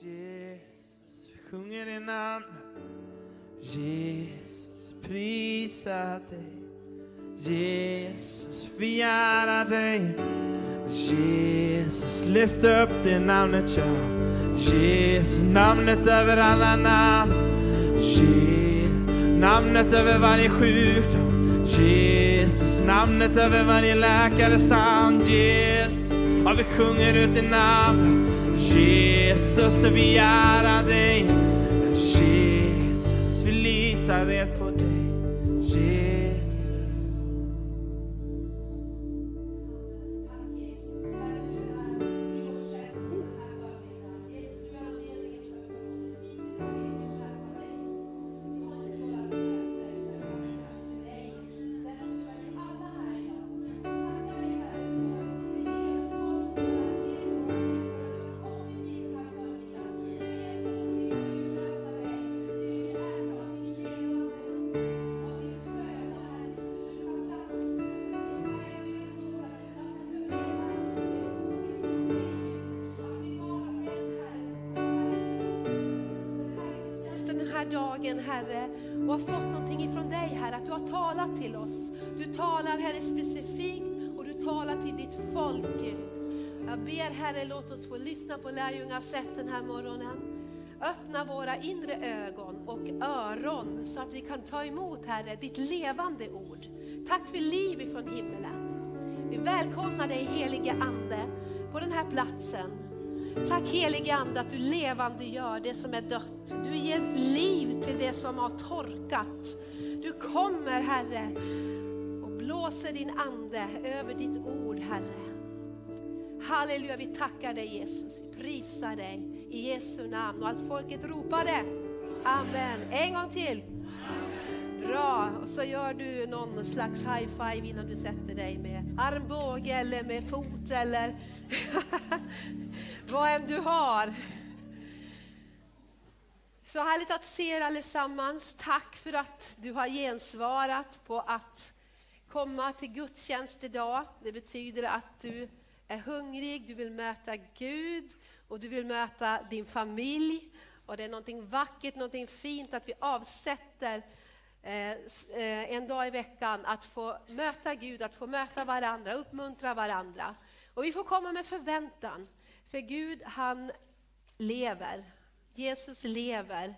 Jesus, vi sjunger i namn. Jesus, prisa dig. Jesus, vi ärar dig. Jesus, lyft upp det namnet, ja. Jesus, namnet över alla namn. Jesus, namnet över varje sjukdom. Jesus, namnet över varje läkares hand. Jesus, ja, vi sjunger ut i namn. Jesus, vi ärar dig. Jesus, vi litar rätt på ber Herre, låt oss få lyssna på lärjungasätt den här morgonen. Öppna våra inre ögon och öron så att vi kan ta emot Herre, ditt levande ord. Tack för liv ifrån himmelen. Vi välkomnar dig helige Ande på den här platsen. Tack helige Ande att du levande gör det som är dött. Du ger liv till det som har torkat. Du kommer Herre och blåser din ande över ditt ord Herre. Halleluja, vi tackar dig Jesus, vi prisar dig i Jesu namn och allt folket ropade. Amen. En gång till. Bra, och så gör du någon slags high five innan du sätter dig med armbåge eller med fot eller vad än du har. Så härligt att se er allesammans. Tack för att du har gensvarat på att komma till gudstjänst idag. Det betyder att du är hungrig, du vill möta Gud och du vill möta din familj. Och det är någonting vackert, någonting fint att vi avsätter eh, eh, en dag i veckan att få möta Gud, att få möta varandra, uppmuntra varandra. Och vi får komma med förväntan. För Gud han lever. Jesus lever.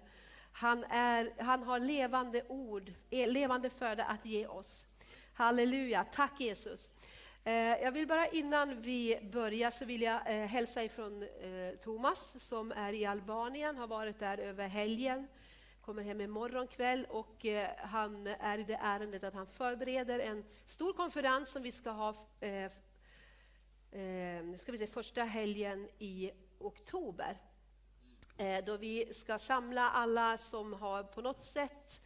Han, är, han har levande ord, eh, levande föda att ge oss. Halleluja, tack Jesus. Eh, jag vill bara innan vi börjar så vill jag eh, hälsa ifrån eh, Thomas som är i Albanien, har varit där över helgen, kommer hem imorgon kväll och han är i det ärendet att han förbereder en stor konferens som vi ska ha nu ska vi se, första helgen i oktober. Då vi ska samla alla som har på något sätt,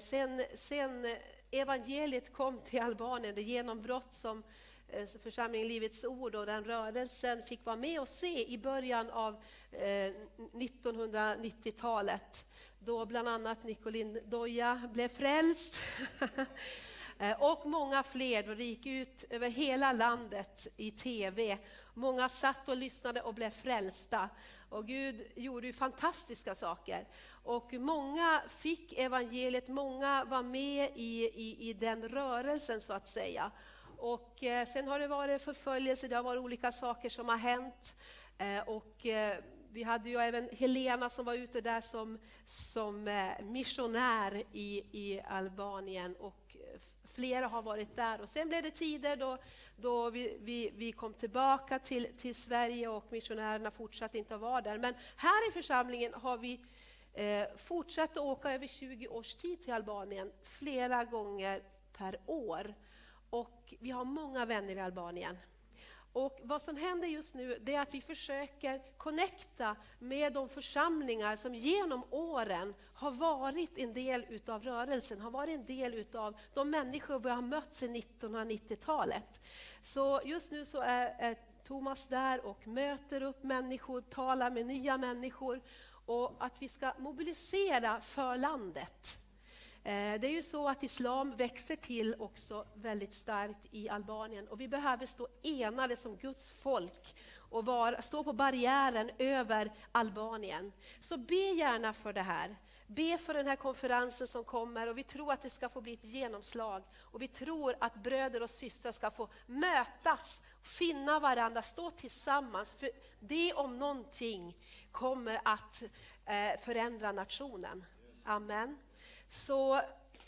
sen, sen evangeliet kom till Albanien, det genombrott som Eh, församlingen Livets Ord och den rörelsen fick vara med och se i början av eh, 1990-talet. Då bland annat Nicolin Doja blev frälst. Eh, och många fler, då det gick ut över hela landet i tv. Många satt och lyssnade och blev frälsta. Och Gud gjorde ju fantastiska saker. Och många fick evangeliet, många var med i, i, i den rörelsen så att säga. Och eh, sen har det varit förföljelse, det har varit olika saker som har hänt. Eh, och eh, vi hade ju även Helena som var ute där som, som eh, missionär i, i Albanien. Och eh, flera har varit där. Och sen blev det tider då, då vi, vi, vi kom tillbaka till, till Sverige och missionärerna fortsatte inte att vara där. Men här i församlingen har vi eh, fortsatt att åka över 20 års tid till Albanien flera gånger per år. Och vi har många vänner i Albanien. Och vad som händer just nu det är att vi försöker connecta med de församlingar som genom åren har varit en del utav rörelsen, har varit en del utav de människor vi har mött sedan 1990-talet. Så just nu så är, är Thomas där och möter upp människor, talar med nya människor och att vi ska mobilisera för landet. Eh, det är ju så att islam växer till också väldigt starkt i Albanien och vi behöver stå enade som Guds folk och var, stå på barriären över Albanien. Så be gärna för det här. Be för den här konferensen som kommer och vi tror att det ska få bli ett genomslag. Och vi tror att bröder och systrar ska få mötas, finna varandra, stå tillsammans. För det om någonting kommer att eh, förändra nationen. Amen. Så,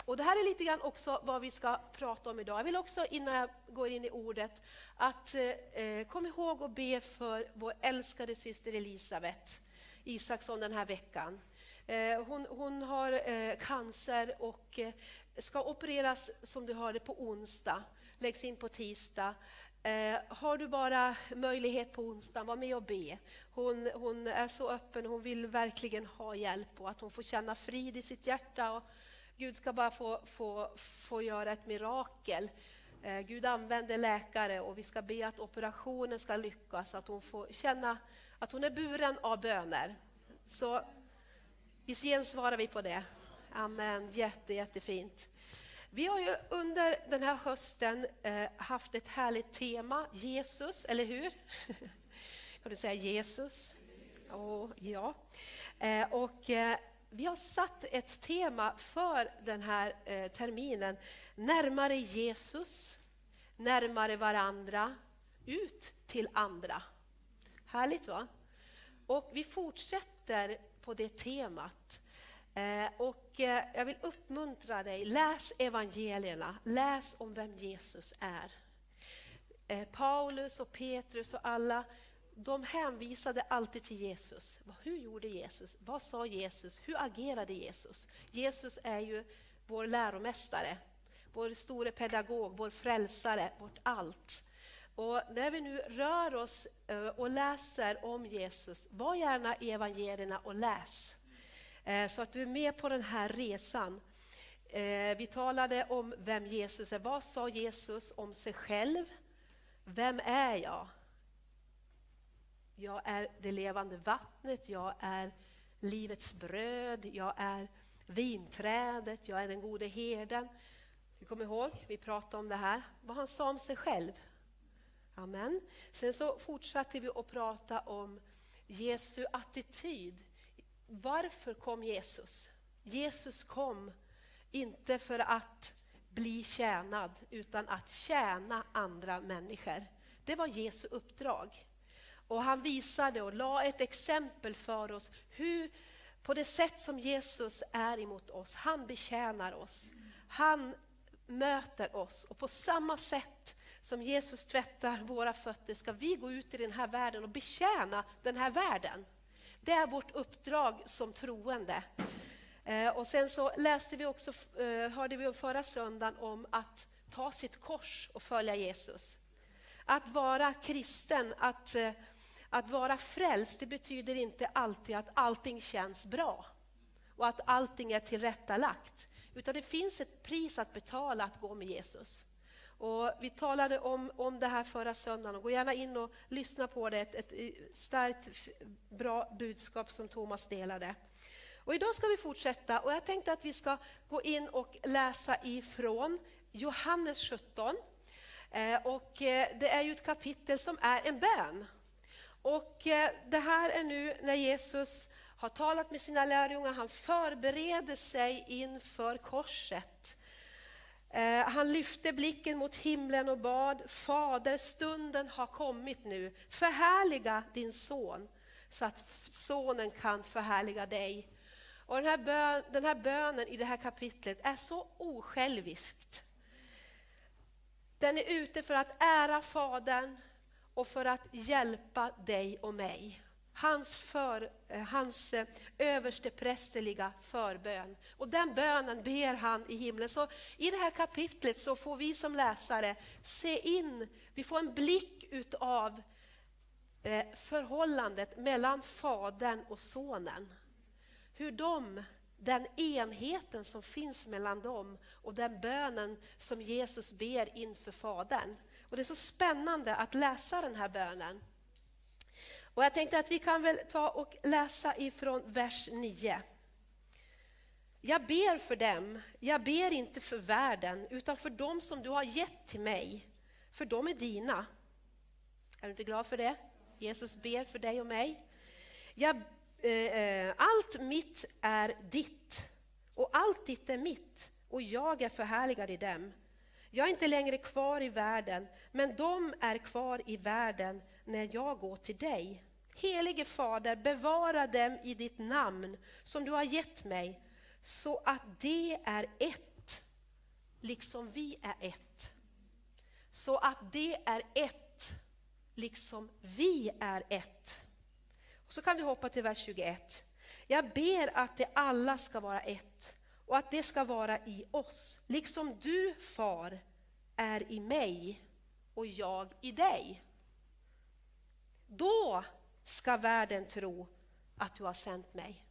och det här är lite grann också vad vi ska prata om idag. Jag vill också innan jag går in i ordet att eh, kom ihåg att be för vår älskade syster Elisabeth Isaksson den här veckan. Eh, hon, hon, har eh, cancer och eh, ska opereras som du hörde på onsdag, läggs in på tisdag. Eh, har du bara möjlighet på onsdag, var med och be. Hon, hon, är så öppen, hon vill verkligen ha hjälp och att hon får känna frid i sitt hjärta. Och Gud ska bara få, få, få göra ett mirakel. Eh, Gud använder läkare och vi ska be att operationen ska lyckas, att hon får känna att hon är buren av böner. Så visst gensvarar vi på det. Amen, Jätte, jättefint. Vi har ju under den här hösten eh, haft ett härligt tema, Jesus, eller hur? kan du säga Jesus? Oh, ja. Eh, och eh, vi har satt ett tema för den här terminen, närmare Jesus, närmare varandra, ut till andra. Härligt va? Och vi fortsätter på det temat. Eh, och eh, jag vill uppmuntra dig, läs evangelierna, läs om vem Jesus är. Eh, Paulus och Petrus och alla, de hänvisade alltid till Jesus. Hur gjorde Jesus? Vad sa Jesus? Hur agerade Jesus? Jesus är ju vår läromästare, vår store pedagog, vår frälsare, vårt allt. Och när vi nu rör oss och läser om Jesus, var gärna i evangelierna och läs. Eh, så att du är med på den här resan. Eh, vi talade om vem Jesus är. Vad sa Jesus om sig själv? Vem är jag? Jag är det levande vattnet, jag är livets bröd, jag är vinträdet, jag är den gode herden. Du kommer ihåg, vi pratade om det här, vad han sa om sig själv. Amen. Sen så fortsatte vi att prata om Jesu attityd varför kom Jesus? Jesus kom inte för att bli tjänad, utan att tjäna andra människor. Det var Jesu uppdrag. Och han visade och la ett exempel för oss hur, på det sätt som Jesus är emot oss. Han betjänar oss. Han möter oss och på samma sätt som Jesus tvättar våra fötter ska vi gå ut i den här världen och betjäna den här världen. Det är vårt uppdrag som troende. Eh, och sen så läste vi också, eh, hörde vi förra söndagen om att ta sitt kors och följa Jesus. Att vara kristen, att, eh, att vara frälst, det betyder inte alltid att allting känns bra och att allting är tillrättalagt. Utan det finns ett pris att betala att gå med Jesus. Och vi talade om, om det här förra söndagen och gå gärna in och lyssna på det. Ett, ett starkt, bra budskap som Thomas delade. Och idag ska vi fortsätta och jag tänkte att vi ska gå in och läsa ifrån Johannes 17. Eh, och eh, det är ju ett kapitel som är en bön. Och eh, det här är nu när Jesus har talat med sina lärjungar, han förbereder sig inför korset. Eh, han lyfte blicken mot himlen och bad, Fader, stunden har kommit nu. Förhärliga din son, så att sonen kan förhärliga dig. Och den, här bön, den här bönen i det här kapitlet är så osjälviskt. Den är ute för att ära Fadern och för att hjälpa dig och mig hans, för, eh, hans eh, överste prästerliga förbön. Och den bönen ber han i himlen. Så I det här kapitlet så får vi som läsare se in, vi får en blick utav eh, förhållandet mellan Fadern och Sonen. Hur de, den enheten som finns mellan dem och den bönen som Jesus ber inför Fadern. Och Det är så spännande att läsa den här bönen. Och jag tänkte att vi kan väl ta och läsa ifrån vers 9. Jag ber för dem, jag ber inte för världen, utan för dem som du har gett till mig, för de är dina. Är du inte glad för det? Jesus ber för dig och mig. Jag, eh, eh allt mitt är ditt och allt ditt är mitt och jag är förhärligad i dem. Jag är inte längre kvar i världen, men de är kvar i världen när jag går till dig. Helige Fader, bevara dem i ditt namn som du har gett mig, så att de är ett, liksom vi är ett. Så att de är ett, liksom vi är ett. Och så kan vi hoppa till vers 21. Jag ber att de alla ska vara ett och att det ska vara i oss, liksom du, far, är i mig och jag i dig. Då ska världen tro att du har sänt mig.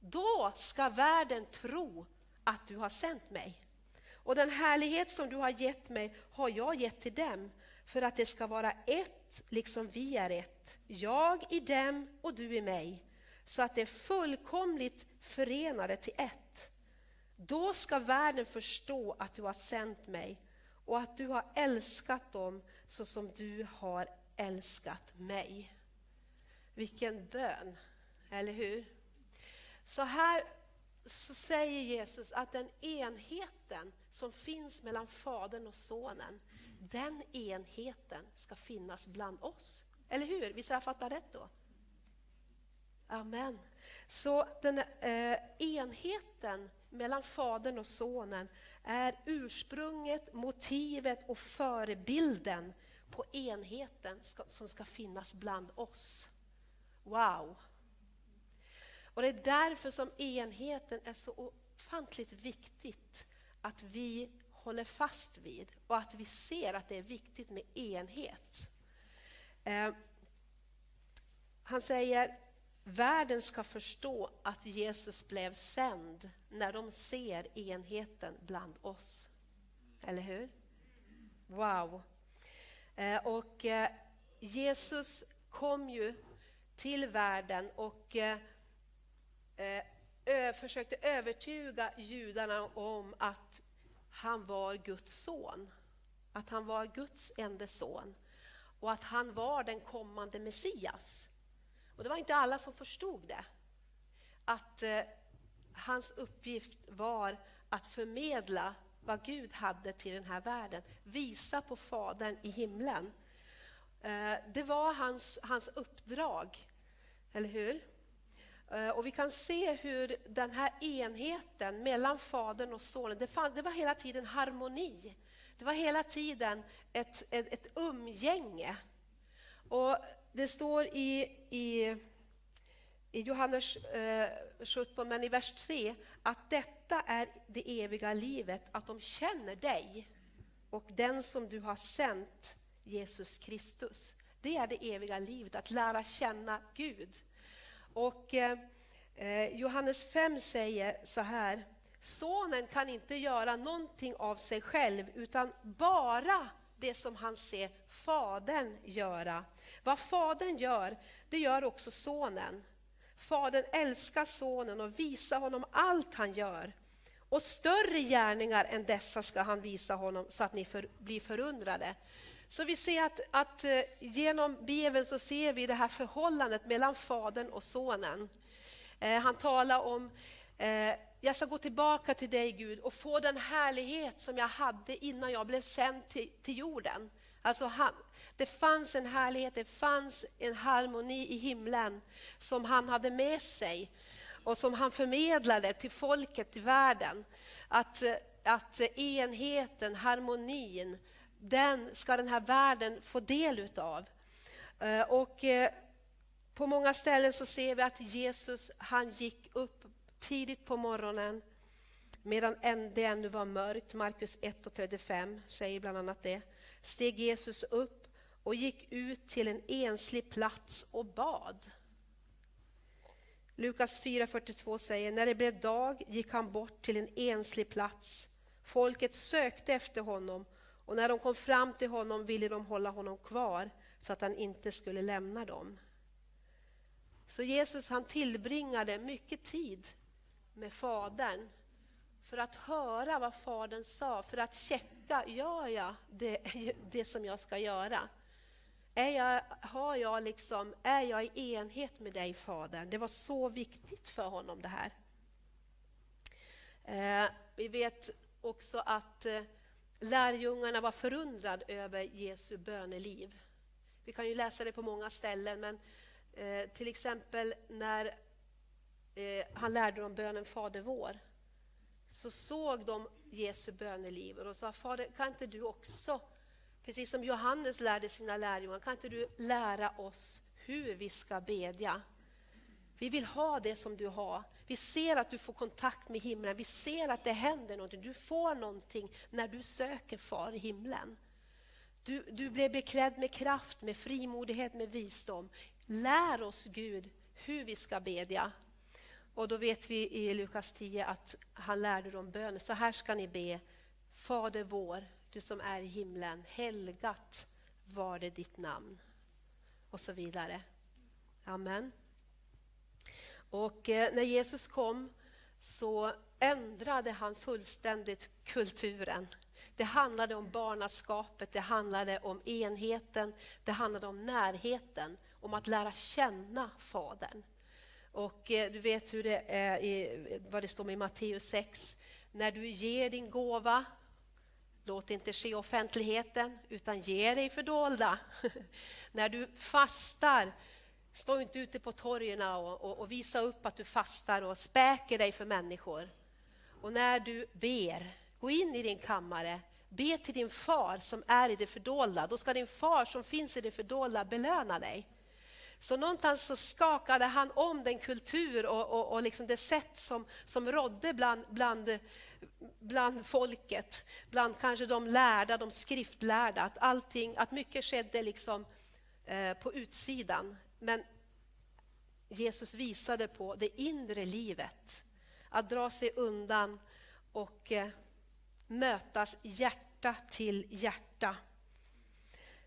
Då ska världen tro att du har sänt mig. Och den härlighet som du har gett mig har jag gett till dem för att det ska vara ett, liksom vi är ett. Jag i dem och du i mig, så att det är fullkomligt förenade till ett. Då ska världen förstå att du har sänt mig och att du har älskat dem så som du har älskat mig. Vilken bön, eller hur? Så här så säger Jesus att den enheten som finns mellan Fadern och Sonen, den enheten ska finnas bland oss. Eller hur? Visst har jag fattat rätt då? Amen. Så den eh, enheten mellan Fadern och Sonen är ursprunget, motivet och förebilden på enheten som ska finnas bland oss. Wow! Och Det är därför som enheten är så ofantligt viktigt att vi håller fast vid och att vi ser att det är viktigt med enhet. Eh, han säger världen ska förstå att Jesus blev sänd när de ser enheten bland oss. Eller hur? Wow! Eh, och eh, Jesus kom ju till världen och eh, eh försökte övertyga judarna om att han var Guds son. Att han var Guds enda son och att han var den kommande Messias. Och det var inte alla som förstod det. Att eh, hans uppgift var att förmedla vad Gud hade till den här världen. Visa på Fadern i himlen. Eh, det var hans, hans uppdrag, eller hur? Eh, och vi kan se hur den här enheten mellan Fadern och Sonen, det, fann, det var hela tiden harmoni. Det var hela tiden ett, ett, ett umgänge. Och det står i, i, i Johannes eh, 17, men i vers 3, att detta är det eviga livet, att de känner dig och den som du har sänt, Jesus Kristus. Det är det eviga livet, att lära känna Gud. Och eh, eh Johannes 5 säger så här, Sonen kan inte göra någonting av sig själv, utan bara det som han ser Fadern göra. Vad Fadern gör, det gör också Sonen. Fadern älskar Sonen och visar honom allt han gör. Och större gärningar än dessa ska han visa honom så att ni för, blir förundrade. Så vi ser att, att eh, genom Bibeln så ser vi det här förhållandet mellan Fadern och Sonen. Eh, han talar om eh, jag ska gå tillbaka till dig Gud och få den härlighet som jag hade innan jag blev sänd till, till jorden. Alltså han, det fanns en härlighet, det fanns en harmoni i himlen som han hade med sig och som han förmedlade till folket i världen. Att, eh, att enheten, harmonin, den ska den här världen få del utav. Eh, och eh, på många ställen så ser vi att Jesus han gick upp tidigt på morgonen medan det ännu var mörkt. Markus 1 och 35 säger bland annat det. Steg Jesus upp och gick ut till en enslig plats och bad. Lukas 4.42 säger, när det blev dag gick han bort till en enslig plats. Folket sökte efter honom och när de kom fram till honom ville de hålla honom kvar så att han inte skulle lämna dem. Så Jesus han tillbringade mycket tid med Fadern för att höra vad Fadern sa, för att checka, gör jag det, det som jag ska göra? är jag, har jag liksom, är jag i enhet med dig fadern? Det var så viktigt för honom det här. Eh, vi vet också att eh, lärjungarna var förundrade över Jesu böneliv. Vi kan ju läsa det på många ställen, men eh, till exempel när eh, han lärde dem bönen Fader vår, så såg de Jesu böneliv och de sa, Fader kan inte du också, precis som Johannes lärde sina lärjungar, kan inte du lära oss hur vi ska bedja? Vi vill ha det som du har. Vi ser att du får kontakt med himlen, vi ser att det händer någonting. Du får någonting när du söker Far i himlen. Du, du blev beklädd med kraft, med frimodighet, med visdom. Lär oss Gud hur vi ska bedja. Och då vet vi i Lukas 10 att han lärde dem bönen. Så här ska ni be. Fader vår, du som är i himlen, helgat var det ditt namn. Och så vidare. Amen. Och eh, när Jesus kom så ändrade han fullständigt kulturen. Det handlade om barnaskapet, det handlade om enheten, det handlade om närheten, om att lära känna Fadern. Och eh, du vet hur det är i, vad det står i Matteus 6. När du ger din gåva, låt inte ske offentligheten, utan ge dig fördolda. När du fastar, stå inte ute på torgen och, och, och, visa upp att du fastar och späker dig för människor. Och när du ber, gå in i din kammare, be till din far som är i det fördolda. Då ska din far som finns i det fördolda belöna dig. Så någonstans så skakade han om den kultur och, och, och liksom det sätt som, som rådde bland, bland, bland folket, bland kanske de lärda, de skriftlärda, att, allting, att mycket skedde liksom, eh, på utsidan. Men Jesus visade på det inre livet, att dra sig undan och eh, mötas hjärta till hjärta.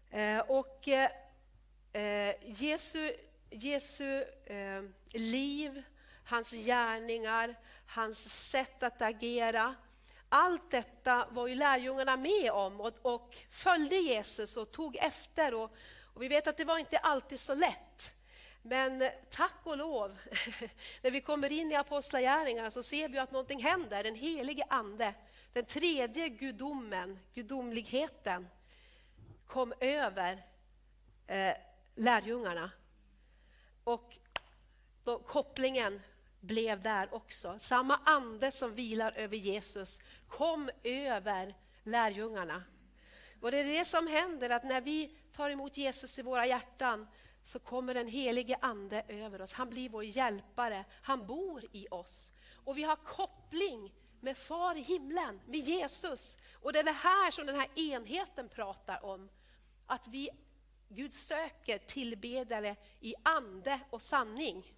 Eh, och eh, eh Jesu, Jesu eh, liv, hans gärningar, hans sätt att agera. Allt detta var ju lärjungarna med om och, och följde Jesus och tog efter. Och, och vi vet att det var inte alltid så lätt. Men tack och lov, när vi kommer in i Apostlagärningarna så ser vi att någonting händer. Den helige Ande, den tredje gudomen, gudomligheten, kom över eh, lärjungarna. Och då, kopplingen blev där också. Samma ande som vilar över Jesus kom över lärjungarna. Och det är det som händer, att när vi tar emot Jesus i våra hjärtan så kommer den helige Ande över oss. Han blir vår hjälpare, han bor i oss. Och vi har koppling med Far i himlen, med Jesus. Och det är det här som den här enheten pratar om. Att vi Gud söker tillbedare i ande och sanning.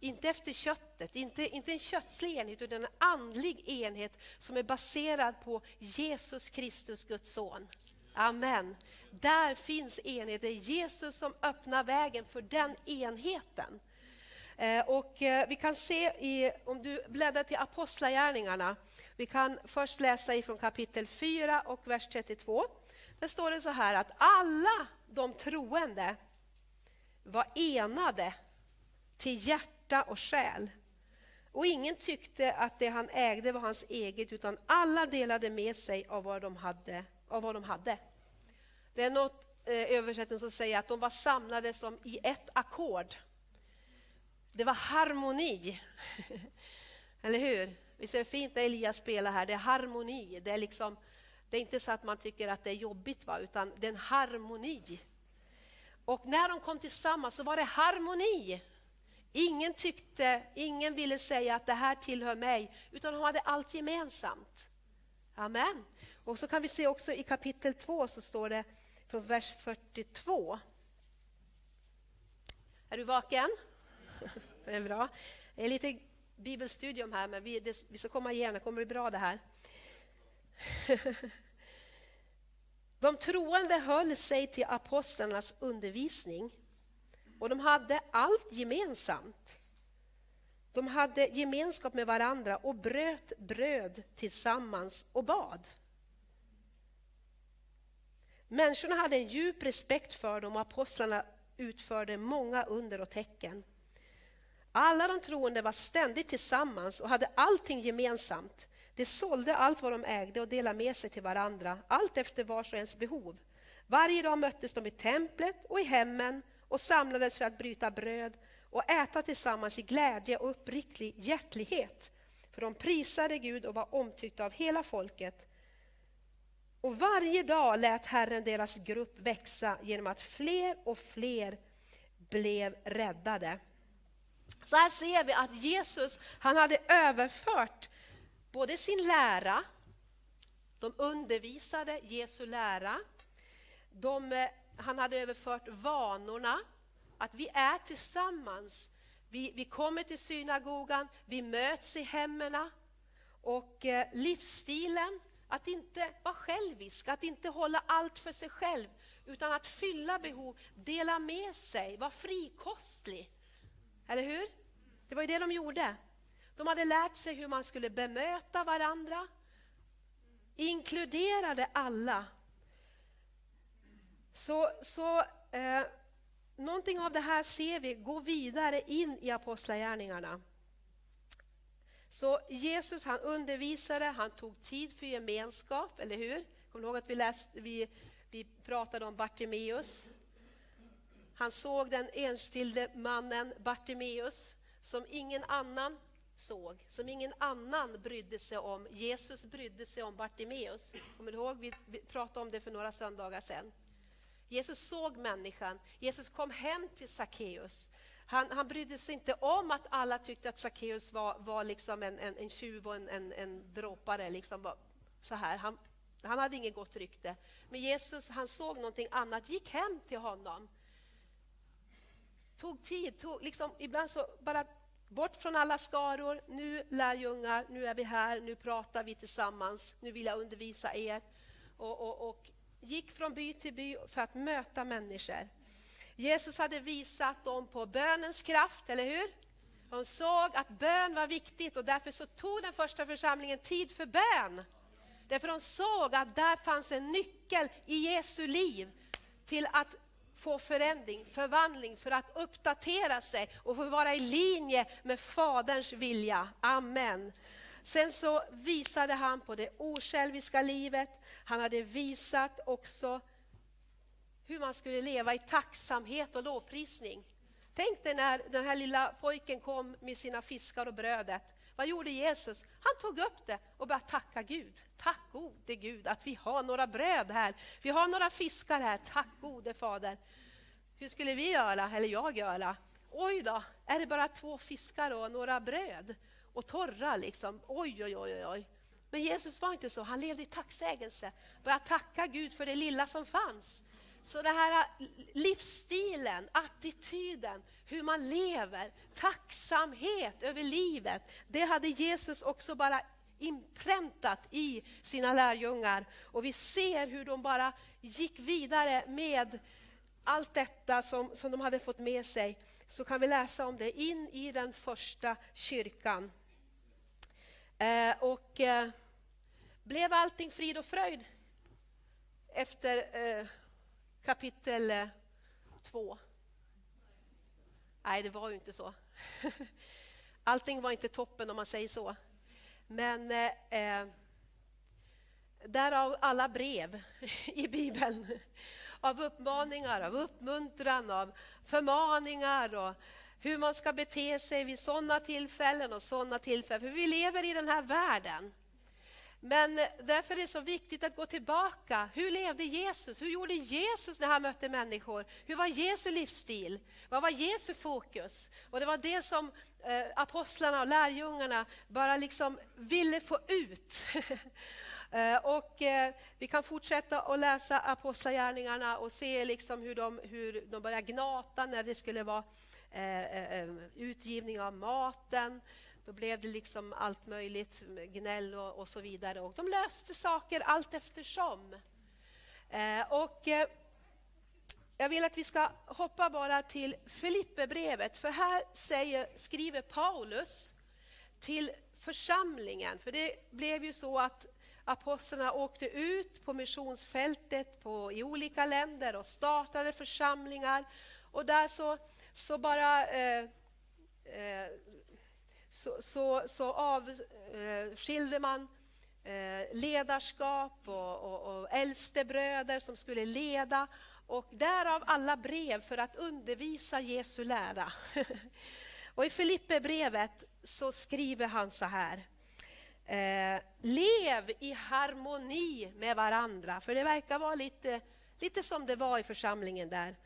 Inte efter köttet, inte, inte en köttslig enhet utan en andlig enhet som är baserad på Jesus Kristus, Guds son. Amen. Där finns enhet, det är Jesus som öppnar vägen för den enheten. Eh, och eh, vi kan se, i, om du bläddrar till Apostlagärningarna, vi kan först läsa ifrån kapitel 4 och vers 32. Där står det så här att alla de troende var enade till hjärta och själ. Och ingen tyckte att det han ägde var hans eget, utan alla delade med sig av vad de hade. Av vad de hade. Det är något eh, översättning som säger att de var samlade som i ett ackord. Det var harmoni. Eller hur? Visst är det fint när Elias spelar här? Det är harmoni. Det är liksom det är inte så att man tycker att det är jobbigt, va? utan det är en harmoni. Och när de kom tillsammans så var det harmoni. Ingen tyckte, ingen ville säga att det här tillhör mig, utan de hade allt gemensamt. Amen. Och så kan vi se också i kapitel 2 så står det från vers 42. Är du vaken? Det är bra. Det är lite bibelstudium här, men vi, det, vi ska komma igen, det kommer bli bra det här. De troende höll sig till apostlarnas undervisning och de hade allt gemensamt. De hade gemenskap med varandra och bröt bröd tillsammans och bad. Människorna hade en djup respekt för dem och apostlarna utförde många under och tecken. Alla de troende var ständigt tillsammans och hade allting gemensamt. De sålde allt vad de ägde och delade med sig till varandra, allt efter vars och ens behov. Varje dag möttes de i templet och i hemmen och samlades för att bryta bröd och äta tillsammans i glädje och uppriktig hjärtlighet. För de prisade Gud och var omtyckta av hela folket. Och varje dag lät Herren deras grupp växa genom att fler och fler blev räddade. Så här ser vi att Jesus han hade överfört både sin lära, de undervisade Jesu lära, de, han hade överfört vanorna, att vi är tillsammans. Vi, vi kommer till synagogan, vi möts i hemmen och eh, livsstilen, att inte vara självisk, att inte hålla allt för sig själv, utan att fylla behov, dela med sig, vara frikostlig. Eller hur? Det var ju det de gjorde. De hade lärt sig hur man skulle bemöta varandra, inkluderade alla. Så, så eh, någonting av det här ser vi gå vidare in i apostlagärningarna. Så Jesus han undervisade, han tog tid för gemenskap, eller hur? Kommer du ihåg att vi, läste, vi, vi pratade om Bartimeus? Han såg den enskilde mannen Bartimeus som ingen annan såg, som ingen annan brydde sig om. Jesus brydde sig om Bartimeus. Kommer du ihåg? Vi pratade om det för några söndagar sedan. Jesus såg människan. Jesus kom hem till Sackeus. Han, han brydde sig inte om att alla tyckte att Sackeus var, var liksom en, en, en tjuv och en, en, en dråpare. Liksom så här. Han, han hade inget gott rykte. Men Jesus han såg någonting annat, gick hem till honom. Tog tid, tog, liksom, ibland så bara bort från alla skaror. Nu lärjungar, nu är vi här, nu pratar vi tillsammans, nu vill jag undervisa er. Och, och, och gick från by till by för att möta människor. Jesus hade visat dem på bönens kraft, eller hur? De såg att bön var viktigt och därför så tog den första församlingen tid för bön. Därför de såg att där fanns en nyckel i Jesu liv till att få förändring, förvandling, för att uppdatera sig och få vara i linje med Faderns vilja. Amen. Sen så visade han på det osjälviska livet. Han hade visat också hur man skulle leva i tacksamhet och lovprisning. Tänk dig när den här lilla pojken kom med sina fiskar och brödet. Vad gjorde Jesus? Han tog upp det och började tacka Gud. Tack gode Gud att vi har några bröd här. Vi har några fiskar här. Tack gode Fader. Hur skulle vi göra, eller jag göra? Oj då, är det bara två fiskar och några bröd? Och torra liksom. Oj, oj, oj, oj. Men Jesus var inte så, han levde i tacksägelse. Började tacka Gud för det lilla som fanns. Så den här äh, livsstilen, attityden, hur man lever, tacksamhet över livet, det hade Jesus också bara inpräntat i sina lärjungar. Och vi ser hur de bara gick vidare med allt detta som, som de hade fått med sig. Så kan vi läsa om det in i den första kyrkan. Eh, och eh, blev allting frid och fröjd efter eh, kapitel eh, 2? Nej, det var ju inte så. Allting var inte toppen om man säger så. Men eh, eh därav alla brev i Bibeln. Av uppmaningar, av uppmuntran, av förmaningar och hur man ska bete sig vid sådana tillfällen och sådana tillfällen. För vi lever i den här världen. Men därför är det så viktigt att gå tillbaka. Hur levde Jesus? Hur gjorde Jesus när han mötte människor? Hur var Jesu livsstil? Vad var Jesu fokus? Och det var det som eh, apostlarna och lärjungarna bara liksom ville få ut. Eh, och eh, vi kan fortsätta att läsa apostlagärningarna och se liksom hur, de, hur de började gnata när det skulle vara eh, eh, eh utgivning av maten. Då blev det liksom allt möjligt, gnäll och, och så vidare. Och de löste saker allt eftersom. Eh, och, eh, jag vill att vi ska hoppa bara till Filipperbrevet, för här säger, skriver Paulus till församlingen. För det blev ju så att apostlarna åkte ut på missionsfältet på, i olika länder och startade församlingar. Och där så, så bara eh, eh, så, så, så avskilde eh, man eh, ledarskap och, och, och äldstebröder som skulle leda. Och därav alla brev för att undervisa Jesu lära. och I Filipperbrevet så skriver han så här. Eh, lev i harmoni med varandra, för det verkar vara lite, lite som det var i församlingen där.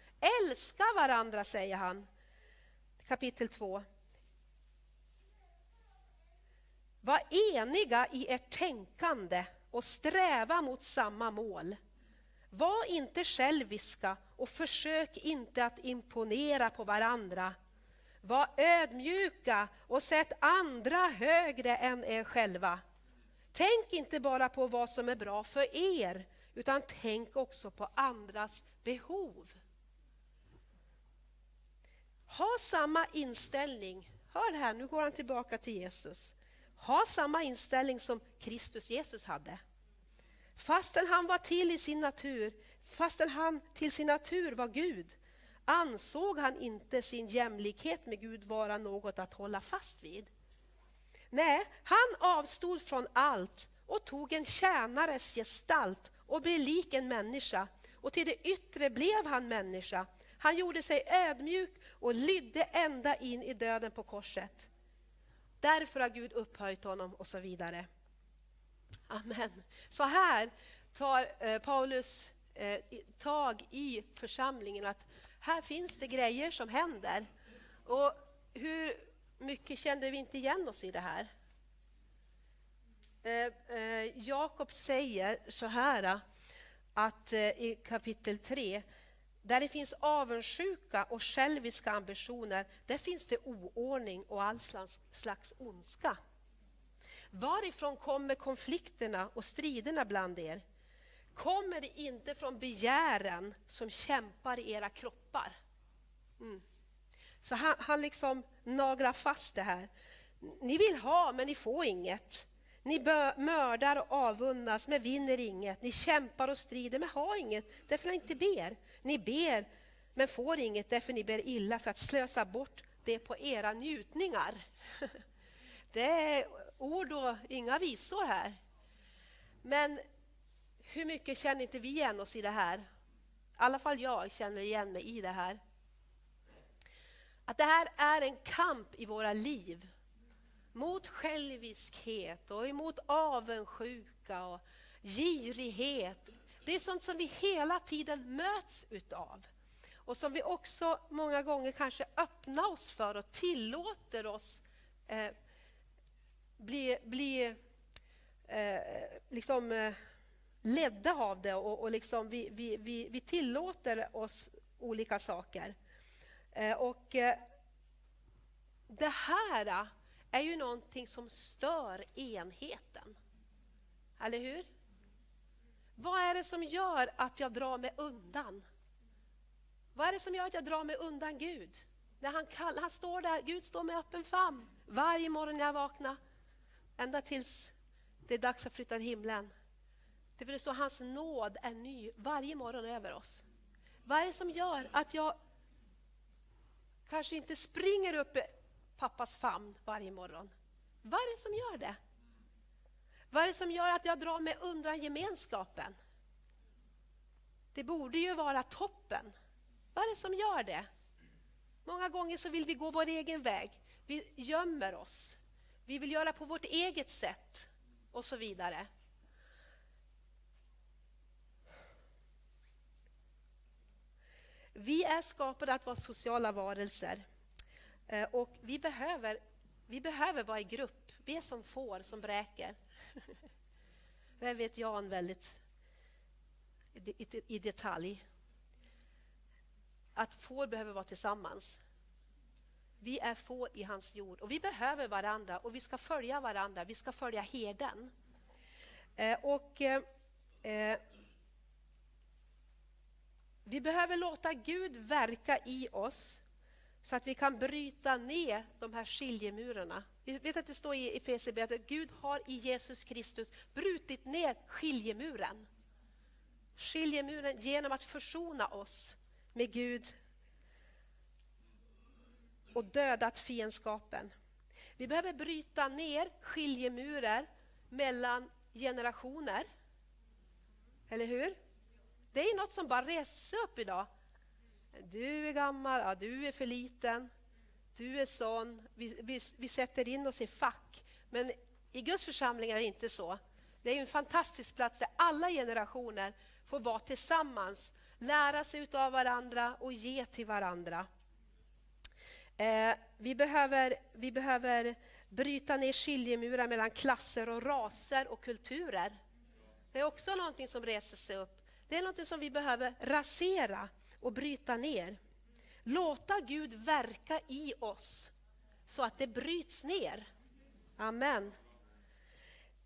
Älska varandra, säger han. Kapitel 2. Var eniga i ert tänkande och sträva mot samma mål. Var inte själviska och försök inte att imponera på varandra. Var ödmjuka och sätt andra högre än er själva. Tänk inte bara på vad som är bra för er, utan tänk också på andras behov. Ha samma inställning. Hör här, nu går han tillbaka till Jesus. Ha samma inställning som Kristus Jesus hade. Fastän han var till i sin natur, fastän han till sin natur var Gud, ansåg han inte sin jämlikhet med Gud vara något att hålla fast vid. Nej, han avstod från allt och tog en tjänares gestalt och blev lik en människa. Och till det yttre blev han människa. Han gjorde sig ödmjuk och lydde ända in i döden på korset. Därför har Gud upphöjt honom och så vidare. Amen. Så här tar eh, Paulus eh, tag i församlingen att här finns det grejer som händer. Och hur mycket kände vi inte igen oss i det här? Eh, Jakob säger så här att i kapitel 3 där det finns avundsjuka och själviska ambitioner, där finns det oordning och all slags ondska. Varifrån kommer konflikterna och striderna bland er? Kommer det inte från begären som kämpar i era kroppar? Mm. Så han, han liksom naglar fast det här. Ni vill ha, men ni får inget. Ni mördar och avundas, men vinner inget. Ni kämpar och strider, men har inget, därför ni inte ber. Ni ber, men får inget, därför ni ber illa för att slösa bort det på era njutningar. Det är ord och inga visor här. Men hur mycket känner inte vi igen oss i det här? I alla fall jag känner igen mig i det här. Att det här är en kamp i våra liv mot själviskhet och emot avundsjuka och girighet. Det är sånt som vi hela tiden möts utav och som vi också många gånger kanske öppnar oss för och tillåter oss eh, bli, bli eh, liksom, eh, ledda av det och, och liksom vi, vi, vi, vi tillåter oss olika saker. Eh, och eh, det här eh, är ju någonting som stör enheten. Eller hur? Vad är det som gör att jag drar mig undan? Vad är det som gör att jag drar mig undan Gud? När han, kall, han står där, Gud står med öppen famn varje morgon när jag vaknar. Ända tills det är dags att flytta till himlen. Det är så hans nåd är ny varje morgon över oss. Vad är det som gör att jag kanske inte springer upp i pappas famn varje morgon? Vad är det som gör det? Vad är det som gör att jag drar mig undan gemenskapen? Det borde ju vara toppen. Vad är det som gör det? Många gånger så vill vi gå vår egen väg. Vi gömmer oss. Vi vill göra på vårt eget sätt och så vidare. Vi är skapade att vara sociala varelser eh, och vi behöver, vi behöver vara i grupp. Vi är som får som bräker. Det vet Jan väldigt i detalj. Att får behöver vara tillsammans. Vi är får i hans jord och vi behöver varandra och vi ska följa varandra. Vi ska följa herden. Eh, och, eh, eh vi behöver låta Gud verka i oss Så att vi kan bryta ner de här skiljemurarna. Vi vet att det står i Efesierbrevet att Gud har i Jesus Kristus brutit ner skiljemuren. Skiljemuren genom att försona oss med Gud och dödat fiendskapen. Vi behöver bryta ner skiljemurar mellan generationer. Eller hur? Det är något som bara reser upp idag. Du är gammal, ja, du är för liten, du är sån. Vi, vi, vi sätter in oss i fack. Men i Guds församling är det inte så. Det är en fantastisk plats där alla generationer får vara tillsammans, lära sig av varandra och ge till varandra. Eh, vi, behöver, vi behöver bryta ner skiljemurar mellan klasser och raser och kulturer. Det är också någonting som reser sig upp. Det är något som vi behöver rasera och bryta ner. Låta Gud verka i oss så att det bryts ner. Amen.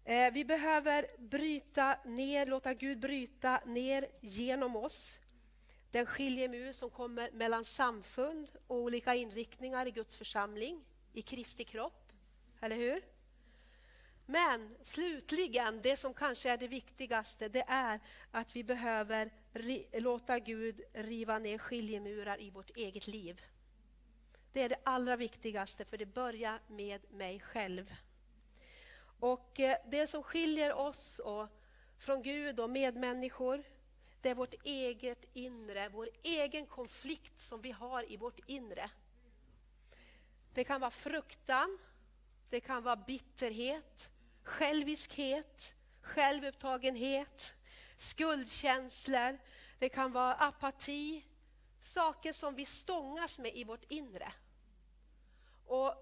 Eh, vi behöver bryta ner, låta Gud bryta ner genom oss den skiljemur som kommer mellan samfund och olika inriktningar i Guds församling, i Kristi kropp. Eller hur? Men slutligen, det som kanske är det viktigaste, det är att vi behöver låta Gud riva ner skiljemurar i vårt eget liv. Det är det allra viktigaste, för det börjar med mig själv. Och eh, Det som skiljer oss och från Gud och medmänniskor, det är vårt eget inre, vår egen konflikt som vi har i vårt inre. Det kan vara fruktan, det kan vara bitterhet, själviskhet, självupptagenhet, skuldkänslor, det kan vara apati, saker som vi stångas med i vårt inre. Och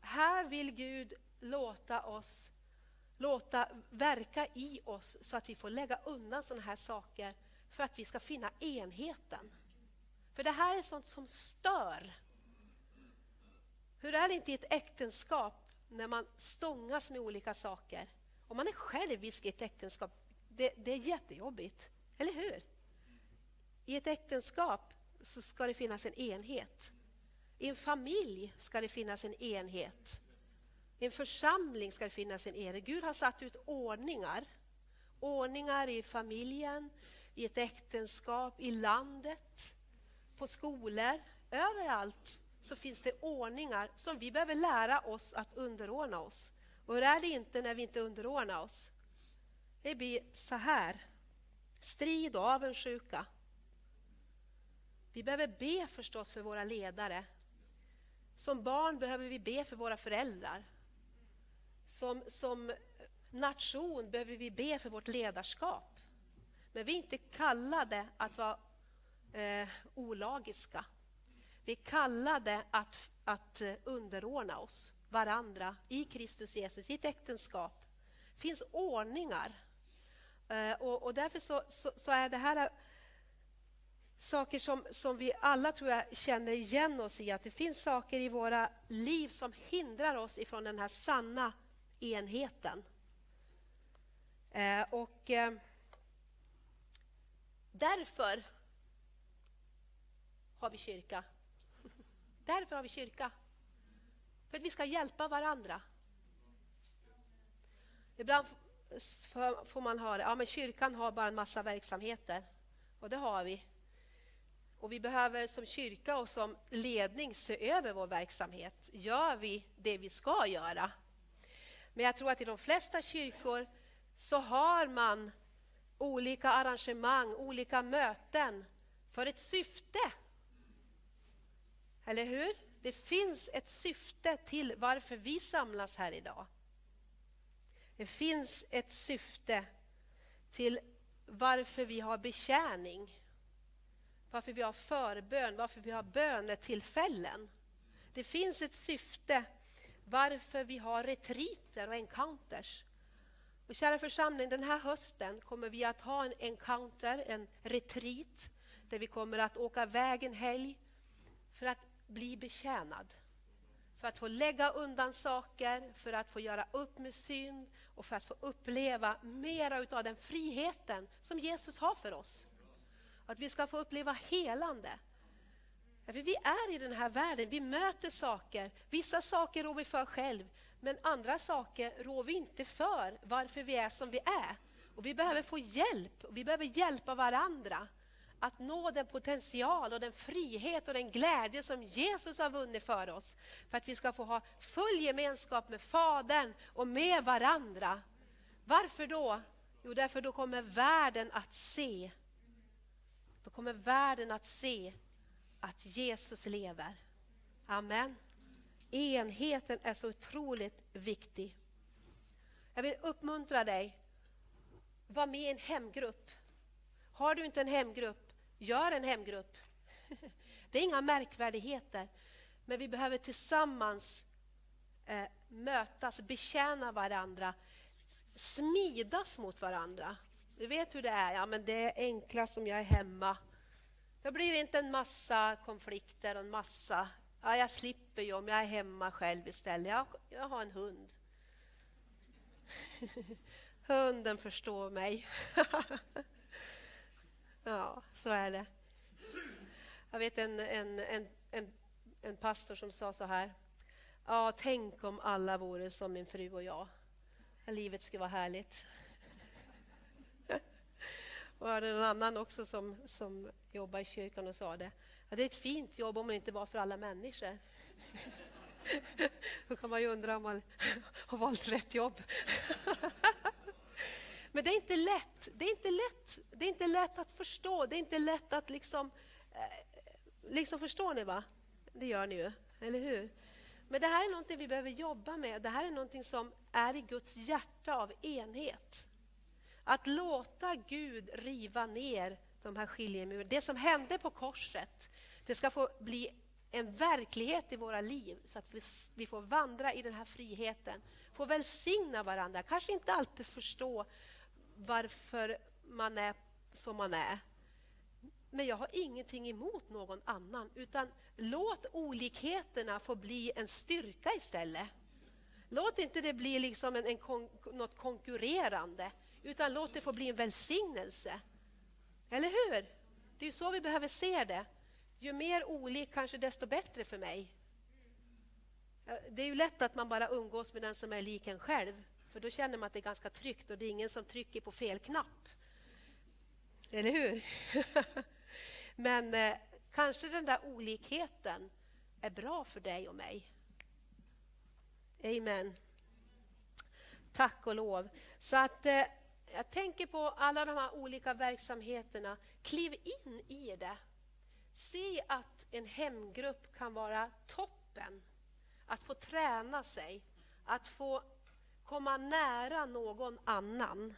här vill Gud låta oss låta verka i oss så att vi får lägga undan sådana här saker för att vi ska finna enheten. För det här är sånt som stör. Hur är det inte i ett äktenskap när man stångas med olika saker? Om man är självisk i ett äktenskap, det, det är jättejobbigt. Eller hur? I ett äktenskap så ska det finnas en enhet. I en familj ska det finnas en enhet. I en församling ska det finnas en enhet. Gud har satt ut ordningar. Ordningar i familjen, i ett äktenskap, i landet, på skolor. Överallt så finns det ordningar som vi behöver lära oss att underordna oss. Och hur är det inte när vi inte underordnar oss? Det blir så här. Strid och avundsjuka. Vi behöver be förstås för våra ledare. Som barn behöver vi be för våra föräldrar. Som, som nation behöver vi be för vårt ledarskap. Men vi är inte kallade att vara eh, olagiska. Vi är kallade att, att eh, underordna oss varandra i Kristus Jesus, i ett äktenskap. Det finns ordningar. Eh, och, och, därför så, så, så, är det här eh, saker som, som vi alla tror jag känner igen oss i. Att det finns saker i våra liv som hindrar oss ifrån den här sanna enheten. Eh, och... Därför har vi kyrka. Därför har vi kyrka. För att vi ska hjälpa varandra. Ibland får man höra att men kyrkan har bara en massa verksamheter. Och det har vi. Och vi behöver som kyrka och som ledning se över vår verksamhet. Gör vi det vi ska göra? Men jag tror att i de flesta kyrkor så har man olika arrangemang, olika möten för ett syfte. Eller hur? Det finns ett syfte till varför vi samlas här idag. Det finns ett syfte till varför vi har betjäning, varför vi har förbön, varför vi har bönetillfällen. Det finns ett syfte varför vi har retriter och encounters. Och kära församling, den här hösten kommer vi att ha en encounter, en retreat, där vi kommer att åka iväg en helg för att bli betjänad. För att få lägga undan saker, för att få göra upp med synd och för att få uppleva mera av den friheten som Jesus har för oss. Att vi ska få uppleva helande. För vi är i den här världen, vi möter saker. Vissa saker rår vi för själv, men andra saker rår vi inte för varför vi är som vi är. Och Vi behöver få hjälp, och vi behöver hjälpa varandra att nå den potential och den frihet och den glädje som Jesus har vunnit för oss. För att vi ska få ha full gemenskap med Fadern och med varandra. Varför då? Jo, därför då kommer världen att se. Då kommer världen att se att Jesus lever. Amen. Enheten är så otroligt viktig. Jag vill uppmuntra dig. Var med i en hemgrupp. Har du inte en hemgrupp, gör en hemgrupp. Det är inga märkvärdigheter, men vi behöver tillsammans eh, mötas, betjäna varandra, smidas mot varandra. Du vet hur det är, ja, men det är enklast om jag är hemma. Då blir det inte en massa konflikter och en massa... Ja, jag slipper ju om jag är hemma själv istället. Jag, jag har en hund. Hunden förstår mig. ja, så är det. Jag vet en, en, en, en, en pastor som sa så här. Ja, tänk om alla vore som min fru och jag. Livet skulle vara härligt. Och jag hade en annan också som, som jobbar i kyrkan och sa det. Ja, det är ett fint jobb om det inte var för alla människor. Då kan man ju undra om man har valt rätt jobb. Men det är inte lätt. Det är inte lätt, det är inte lätt att förstå. Det är inte lätt att liksom... Eh, liksom förstår ni va? Det gör ni ju, eller hur? Men det här är någonting vi behöver jobba med. Det här är någonting som är i Guds hjärta av enhet. Att låta Gud riva ner de här skiljemurarna. Det som hände på korset, det ska få bli en verklighet i våra liv så att vi, vi får vandra i den här friheten. Få välsigna varandra, kanske inte alltid förstå varför man är som man är. Men jag har ingenting emot någon annan, utan låt olikheterna få bli en styrka istället. Låt inte det bli liksom en, en kon, något konkurrerande, utan låt det få bli en välsignelse. Eller hur? Det är så vi behöver se det. Ju mer olik, kanske desto bättre för mig. Det är ju lätt att man bara umgås med den som är lik en själv. För då känner man att det är ganska tryggt och det är ingen som trycker på fel knapp. Eller hur? Men eh, kanske den där olikheten är bra för dig och mig. Amen. Tack och lov. Så att eh, jag tänker på alla de här olika verksamheterna. Kliv in i det. Se att en hemgrupp kan vara toppen. Att få träna sig, att få komma nära någon annan.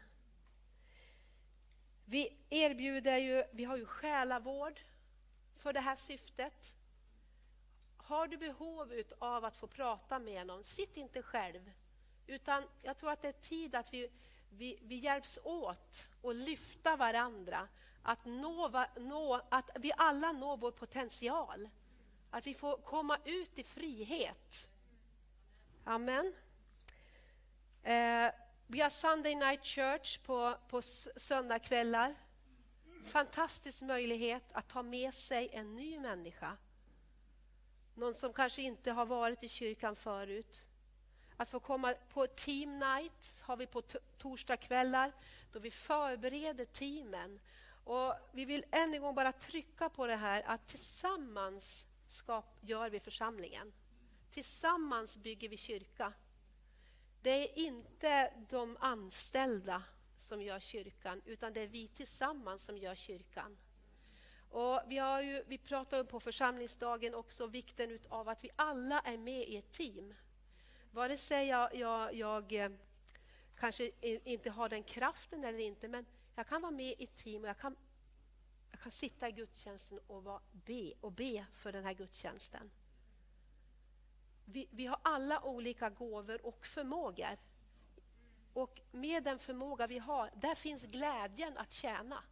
Vi erbjuder ju, vi har ju själavård för det här syftet. Har du behov av att få prata med någon, sitt inte själv. Utan jag tror att det är tid att vi, vi, vi hjälps åt och lyfta varandra. Att, nå, nå, att vi alla når vår potential. Att vi får komma ut i frihet. Amen. Eh, vi har Sunday Night Church på, på söndagskvällar. Fantastisk möjlighet att ta med sig en ny människa. Någon som kanske inte har varit i kyrkan förut. Att få komma på team night har vi på torsdagskvällar då vi förbereder teamen. Och vi vill än en gång bara trycka på det här att tillsammans skap, gör vi församlingen. Tillsammans bygger vi kyrka. Det är inte de anställda som gör kyrkan, utan det är vi tillsammans som gör kyrkan. Och vi, har ju, vi pratar på församlingsdagen också vikten av att vi alla är med i ett team. Vare sig jag, jag, jag eh, kanske inte har den kraften eller inte, men jag kan vara med i ett team och jag kan, jag kan sitta i gudstjänsten och, vara, be, och be för den här gudstjänsten. Vi, vi har alla olika gåvor och förmågor. Och med den förmåga vi har, där finns glädjen att tjäna.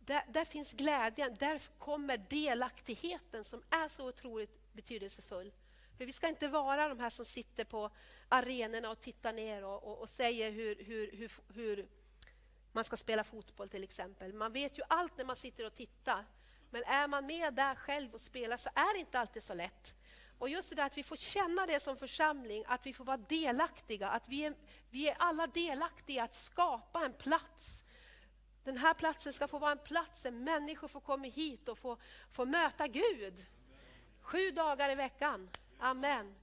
Där, där, finns glädjen, där kommer delaktigheten som är så otroligt betydelsefull. För vi ska inte vara de här som sitter på arenorna och tittar ner och, och, och säger hur, hur, hur, hur, man ska spela fotboll till exempel. Man vet ju allt när man sitter och tittar. Men är man med där själv och spelar så är det inte alltid så lätt. Och just det där att vi får känna det som församling, att vi får vara delaktiga, att vi är, vi är alla delaktiga att skapa en plats. Den här platsen ska få vara en plats där människor får komma hit och få, få möta Gud. Sju dagar i veckan. Amen.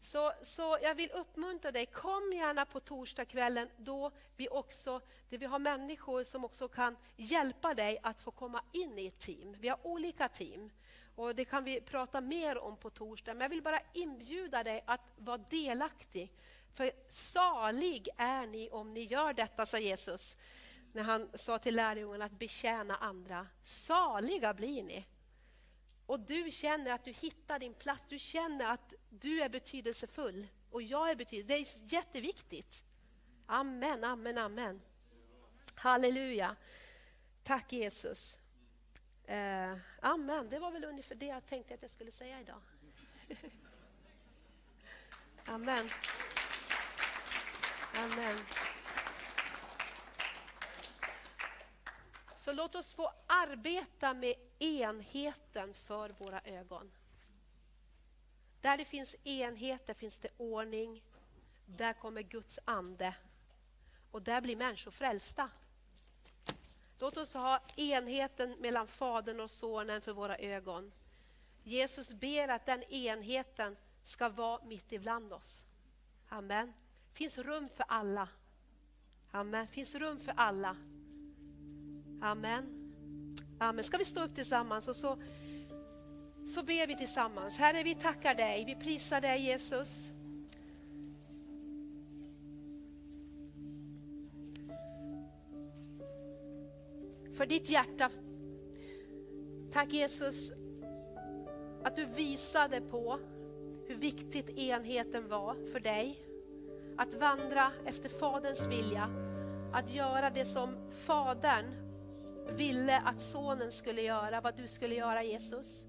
Så, så jag vill uppmuntra dig, kom gärna på torsdagskvällen då vi också där vi har människor som också kan hjälpa dig att få komma in i ett team. Vi har olika team. Och Det kan vi prata mer om på torsdag, men jag vill bara inbjuda dig att vara delaktig. För salig är ni om ni gör detta, sa Jesus när han sa till lärjungarna att betjäna andra. Saliga blir ni. Och du känner att du hittar din plats, du känner att du är betydelsefull och jag är betydelsefull. Det är jätteviktigt. Amen, amen, amen. Halleluja. Tack Jesus. Eh, amen, det var väl ungefär det jag tänkte att jag skulle säga idag. amen. Amen. Så låt oss få arbeta med enheten för våra ögon. Där det finns enhet, där finns det ordning. Där kommer Guds ande. Och där blir människor frälsta. Låt oss ha enheten mellan Fadern och Sonen för våra ögon. Jesus ber att den enheten ska vara mitt ibland oss. Amen. Det finns rum för alla. Amen. Det finns rum för alla. Amen. Amen. Ska vi stå upp tillsammans och så, så ber vi tillsammans. Herre, vi tackar dig, vi prisar dig Jesus. För ditt hjärta. Tack Jesus att du visade på hur viktigt enheten var för dig. Att vandra efter Faderns vilja, att göra det som Fadern ville att sonen skulle göra, vad du skulle göra Jesus.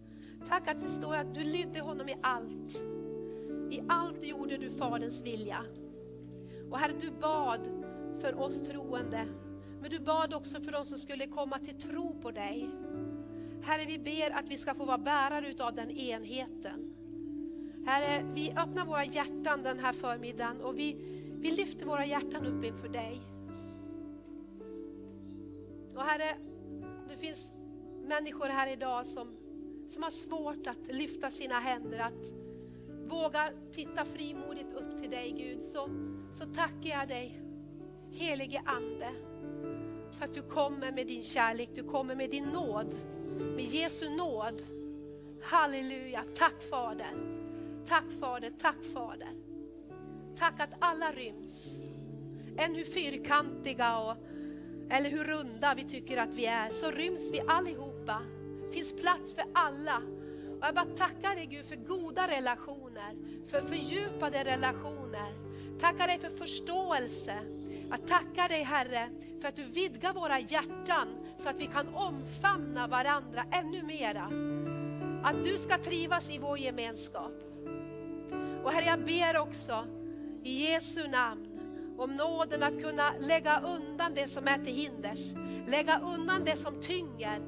Tack att det står att du lydde honom i allt. I allt gjorde du Faderns vilja. Och Herre, du bad för oss troende, men du bad också för de som skulle komma till tro på dig. Herre, vi ber att vi ska få vara bärare utav den enheten. Herre, vi öppnar våra hjärtan den här förmiddagen och vi, vi lyfter våra hjärtan upp inför dig. Och Herre, det finns människor här idag som, som har svårt att lyfta sina händer, att våga titta frimodigt upp till dig Gud. Så, så tackar jag dig, helige Ande, för att du kommer med din kärlek, du kommer med din nåd, med Jesu nåd. Halleluja, tack Fader. Tack Fader, tack Fader. Tack att alla ryms. Än hur fyrkantiga och eller hur runda vi tycker att vi är, så ryms vi allihopa. Det finns plats för alla. Och jag bara tackar dig Gud för goda relationer, för fördjupade relationer. Tackar dig för förståelse. Jag tackar dig Herre för att du vidgar våra hjärtan så att vi kan omfamna varandra ännu mera. Att du ska trivas i vår gemenskap. Och Herre jag ber också i Jesu namn om nåden att kunna lägga undan det som är till hinders. Lägga undan det som tynger.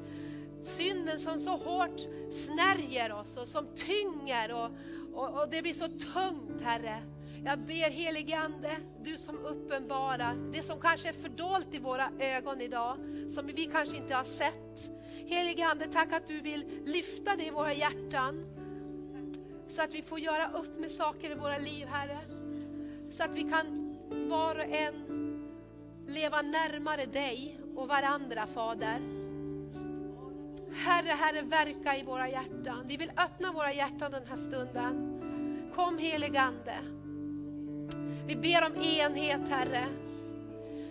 Synden som så hårt snärjer oss och som tynger och, och, och det blir så tungt Herre. Jag ber helige Ande, du som uppenbarar det som kanske är fördolt i våra ögon idag, som vi kanske inte har sett. Helige Ande, tack att du vill lyfta det i våra hjärtan. Så att vi får göra upp med saker i våra liv Herre. Så att vi kan var och en leva närmare dig och varandra Fader. Herre, Herre, verka i våra hjärtan. Vi vill öppna våra hjärtan den här stunden. Kom heligande. Vi ber om enhet Herre.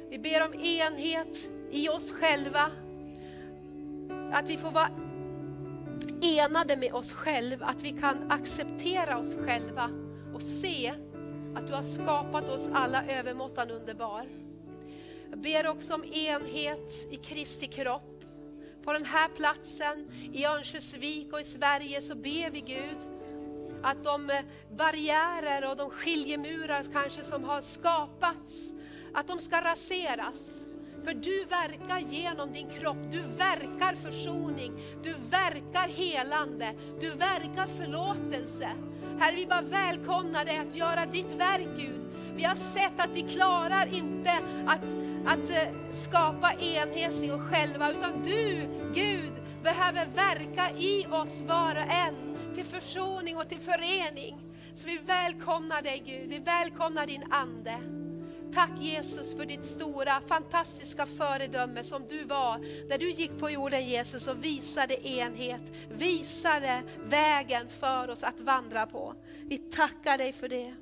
Vi ber om enhet i oss själva. Att vi får vara enade med oss själva, att vi kan acceptera oss själva och se att du har skapat oss alla övermåttan underbar. Jag ber också om enhet i Kristi kropp. På den här platsen i Örnsköldsvik och i Sverige så ber vi Gud att de eh, barriärer och de skiljemurar kanske som har skapats, att de ska raseras. För du verkar genom din kropp, du verkar försoning, du verkar helande, du verkar förlåtelse. Herre, vi bara välkomnar dig att göra ditt verk Gud. Vi har sett att vi klarar inte att, att eh, skapa enhet i oss själva, utan du, Gud, behöver verka i oss var och en till försoning och till förening. Så vi välkomnar dig Gud, vi välkomnar din Ande. Tack Jesus för ditt stora, fantastiska föredöme som du var när du gick på jorden Jesus och visade enhet, visade vägen för oss att vandra på. Vi tackar dig för det.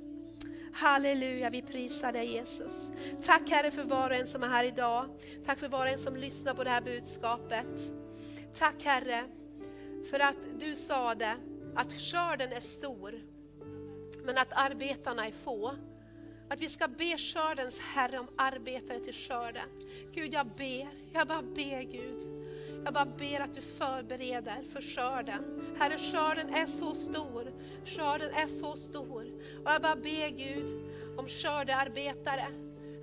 Halleluja, vi prisar dig Jesus. Tack Herre för var och en som är här idag. Tack för var och en som lyssnar på det här budskapet. Tack Herre för att du sa det, att skörden är stor, men att arbetarna är få. Att vi ska be skördens Herre om arbetare till skörden. Gud, jag ber, jag bara ber Gud. Jag bara ber att du förbereder för skörden. Herre, skörden är så stor. Skörden är så stor. Och jag bara ber Gud om skördearbetare.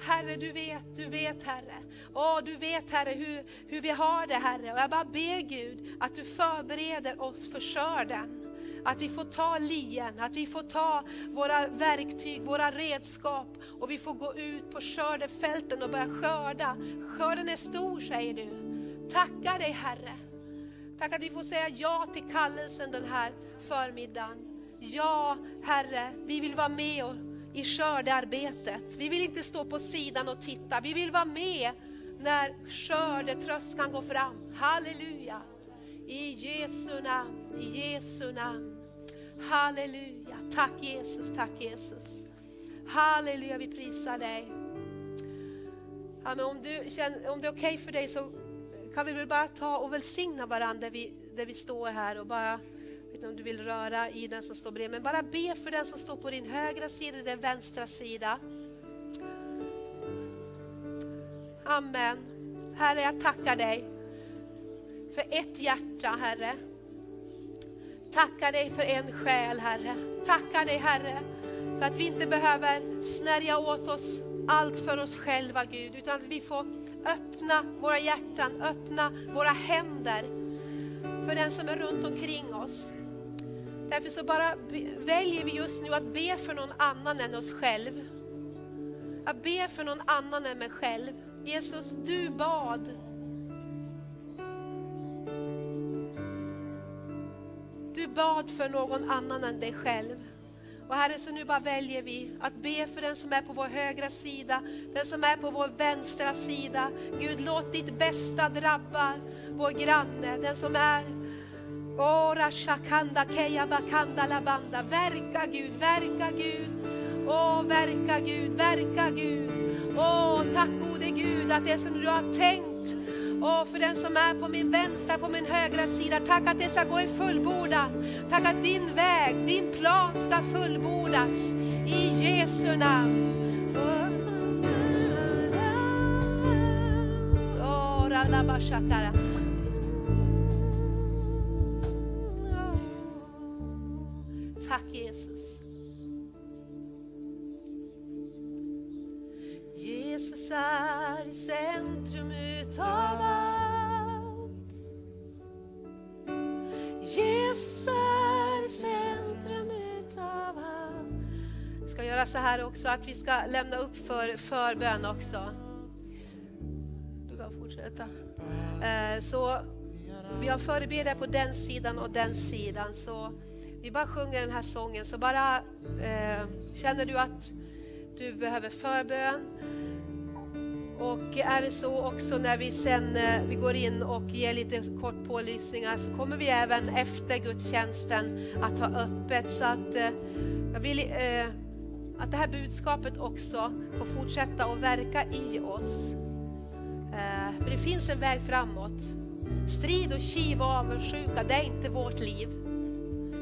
Herre, du vet, du vet Herre. Åh, du vet Herre hur, hur vi har det Herre. Och jag bara ber Gud att du förbereder oss för skörden. Att vi får ta lien, att vi får ta våra verktyg, våra redskap och vi får gå ut på skördefälten och börja skörda. Skörden är stor säger du. Tackar dig Herre. Tack att vi får säga ja till kallelsen den här förmiddagen. Ja Herre, vi vill vara med och, i skördearbetet. Vi vill inte stå på sidan och titta. Vi vill vara med när skördetröskan går fram. Halleluja. I Jesu namn, i Jesu namn. Halleluja. Tack Jesus, tack Jesus. Halleluja, vi prisar dig. Ja, men om, du känner, om det är okej okay för dig så kan vi väl bara ta och välsigna varandra där vi, där vi står här och bara, vet inte om du vill röra i den som står bredvid, men bara be för den som står på din högra sida och din vänstra sida. Amen. Herre, jag tackar dig för ett hjärta, Herre. Tackar dig för en själ, Herre. Tackar dig, Herre, för att vi inte behöver snärja åt oss allt för oss själva, Gud, utan att vi får öppna våra hjärtan, öppna våra händer för den som är runt omkring oss. Därför så bara väljer vi just nu att be för någon annan än oss själv. Att be för någon annan än mig själv. Jesus, du bad bad för någon annan än dig själv. Och Herre, så nu bara väljer vi att be för den som är på vår högra sida, den som är på vår vänstra sida. Gud, låt ditt bästa drabba vår granne, den som är Ora shakanda keya bakanda labanda. Verka Gud, verka Gud. Åh, verka Gud, verka Gud. Åh, tack gode Gud att det som du har tänkt och för den som är på min vänstra, på min högra sida, tack att det ska gå i fullbordan. Tack att din väg, din plan ska fullbordas. I Jesu namn. Oh, Tack Jesus göra så här också att vi ska lämna upp för förbön också. Du kan fortsätta. Eh, så vi har förebedjare på den sidan och den sidan. Så vi bara sjunger den här sången. Så bara eh, känner du att du behöver förbön och är det så också när vi sen eh, vi går in och ger lite kort pålysningar så kommer vi även efter gudstjänsten att ha öppet så att eh, jag vill eh, att det här budskapet också får fortsätta att verka i oss. Eh, för det finns en väg framåt. Strid och kiv och avundsjuka, det är inte vårt liv.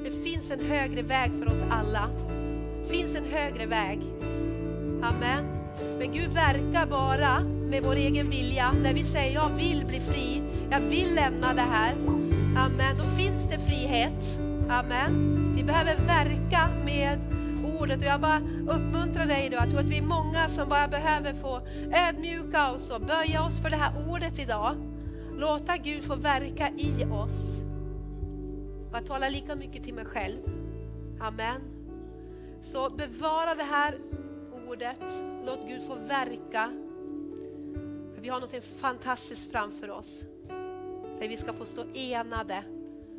Det finns en högre väg för oss alla. Det finns en högre väg. Amen. Men Gud verkar bara med vår egen vilja. När vi säger jag vill bli fri, jag vill lämna det här. Amen, då finns det frihet. Amen. Vi behöver verka med ordet och jag bara uppmuntrar dig idag, Jag tror att vi är många som bara behöver få ödmjuka oss och böja oss för det här ordet idag. Låta Gud få verka i oss. Jag talar lika mycket till mig själv. Amen. Så bevara det här ordet. Låt Gud få verka. Vi har något fantastiskt framför oss. Där vi ska få stå enade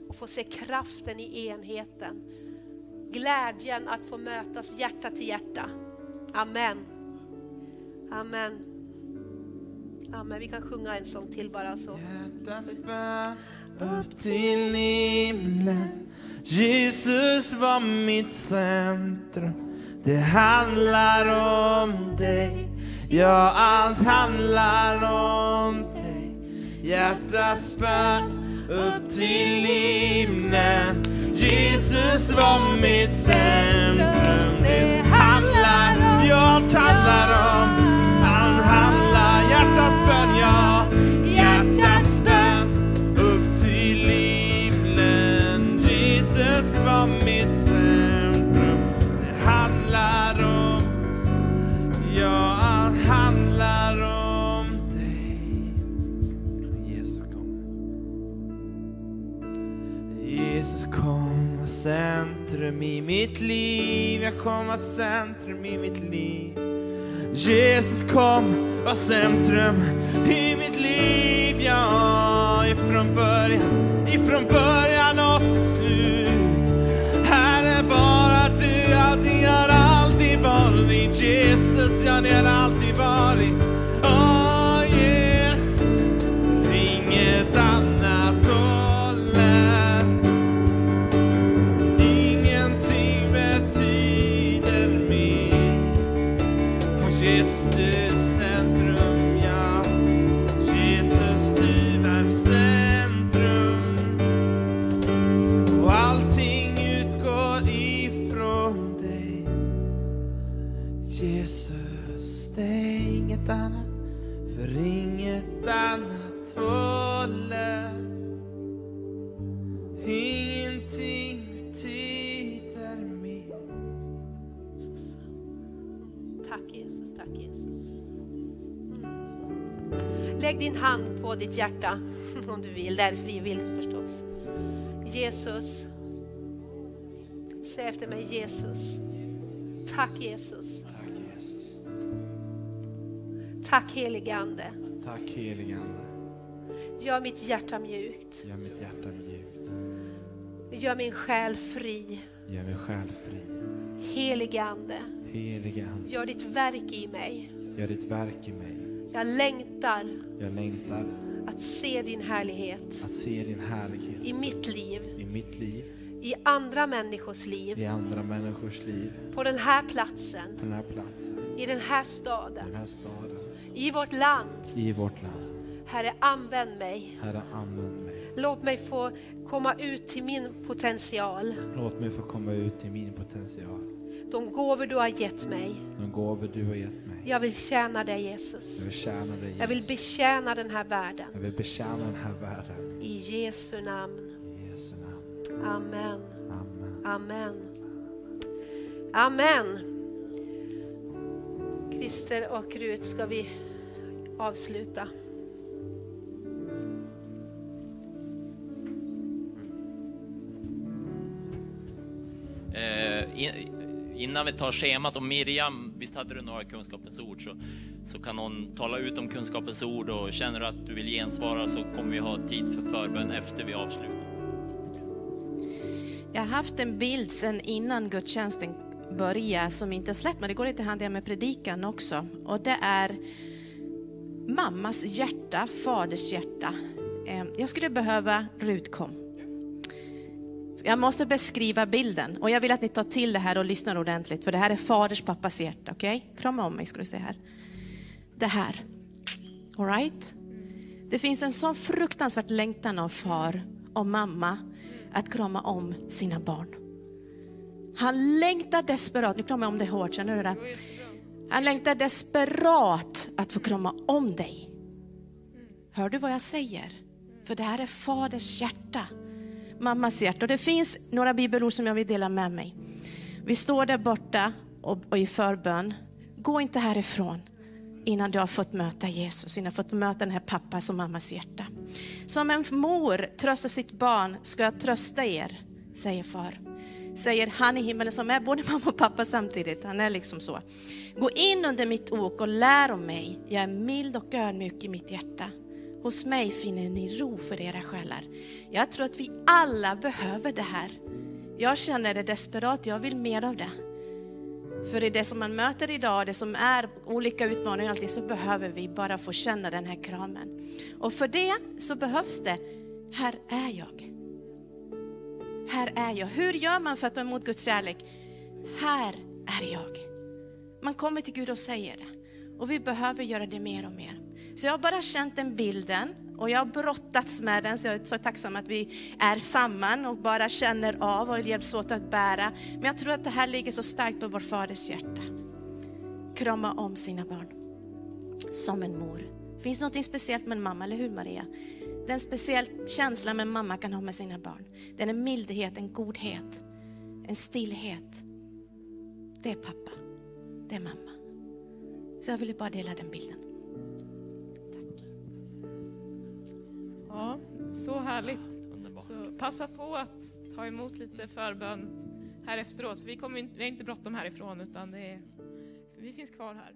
och få se kraften i enheten. Glädjen att få mötas hjärta till hjärta. Amen. Amen. Amen. Vi kan sjunga en sång till bara så. Hjärtats bön upp till himlen Jesus var mitt centrum Det handlar om dig Ja, allt handlar om dig Hjärtats bön upp till himlen. Jesus var mitt centrum. Det handlar, ja, allt handlar om. Han handlar, hjärtats bön, ja Hjärtats bön centrum i mitt liv. Jag kom var centrum i mitt liv. Jesus kom var centrum i mitt liv. Ja, ifrån början, ifrån början och till slut. Här är bara du, ja det har alltid varit. Jesus, ja det har alltid varit. På ditt hjärta om du vill. Det är frivilligt förstås. Jesus. Säg efter mig Jesus. Tack Jesus. Tack Jesus. Tack helige Ande. Tack helige Ande. Gör mitt hjärta mjukt. Gör mitt hjärta mjukt. Gör min själ fri. Gör mig själ fri. Helige Ande. Helige Ande. Gör ditt verk i mig. Gör ditt verk i mig. Jag längtar Jag längtar att se din härlighet att se din härlighet i mitt liv, i mitt liv, i andra människors liv, i andra människors liv, på den här platsen, på den här platsen, i den här staden, den här staden, i vårt land. i vårt land. Herre, använd mig. Herre, använd mig. Låt mig få komma ut till min potential. Låt mig få komma ut till min potential. De gåvor du har gett mig. De gåvor du har gett mig. Jag vill tjäna dig Jesus. Jag vill tjäna dig Jag vill Jesus. betjäna den här världen. Jag vill betjäna den här världen. I Jesu namn. I Jesu namn. Amen. Amen. Amen. Amen. Christer och Rut, ska vi avsluta? Eh, in- innan vi tar schemat, och Miriam, visst hade du några kunskapens ord, så, så kan någon tala ut om kunskapens ord och känner du att du vill gensvara så kommer vi ha tid för förbön efter vi avslutar. Jag har haft en bild sedan innan gudstjänsten började som inte släppt men det går lite hand i hand med predikan också. Och det är mammas hjärta, faders hjärta. Eh, jag skulle behöva Rutkom. Jag måste beskriva bilden och jag vill att ni tar till det här och lyssnar ordentligt för det här är faders pappas hjärta. Okej? Krama om mig ska du se här. Det här. All right? Det finns en sån fruktansvärt längtan av far och mamma att krama om sina barn. Han längtar desperat, nu kramar jag om dig hårt, känner du det? Han längtar desperat att få krama om dig. Hör du vad jag säger? För det här är faders hjärta, mammas hjärta. Och det finns några bibelord som jag vill dela med mig. Vi står där borta och, och i förbön. Gå inte härifrån innan du har fått möta Jesus, innan du har fått möta den här pappas och mammas hjärta. Som en mor tröstar sitt barn ska jag trösta er, säger far. Säger han i himmelen som är både mamma och pappa samtidigt. Han är liksom så. Gå in under mitt ok och lär om mig. Jag är mild och ödmjuk i mitt hjärta. Hos mig finner ni ro för era själar. Jag tror att vi alla behöver det här. Jag känner det desperat, jag vill mer av det. För i det som man möter idag, det som är olika utmaningar, allting, så behöver vi bara få känna den här kramen. Och för det så behövs det, här är jag. Här är jag. Hur gör man för att ta emot Guds kärlek? Här är jag. Man kommer till Gud och säger det. Och vi behöver göra det mer och mer. Så jag har bara känt den bilden och jag har brottats med den, så jag är så tacksam att vi är samman och bara känner av och hjälps åt att bära. Men jag tror att det här ligger så starkt på vår faders hjärta. Krama om sina barn. Som en mor. Det Finns något speciellt med en mamma, eller hur Maria? Det är en speciell känsla en mamma kan ha med sina barn. Den är mildhet, en godhet, en stillhet. Det är pappa, det är mamma. Så jag ville bara dela den bilden. Ja, så härligt. Underbart. Så passa på att ta emot lite förbön här efteråt. Vi, kommer, inte- vi har inte bråttom härifrån utan det är, vi finns kvar här.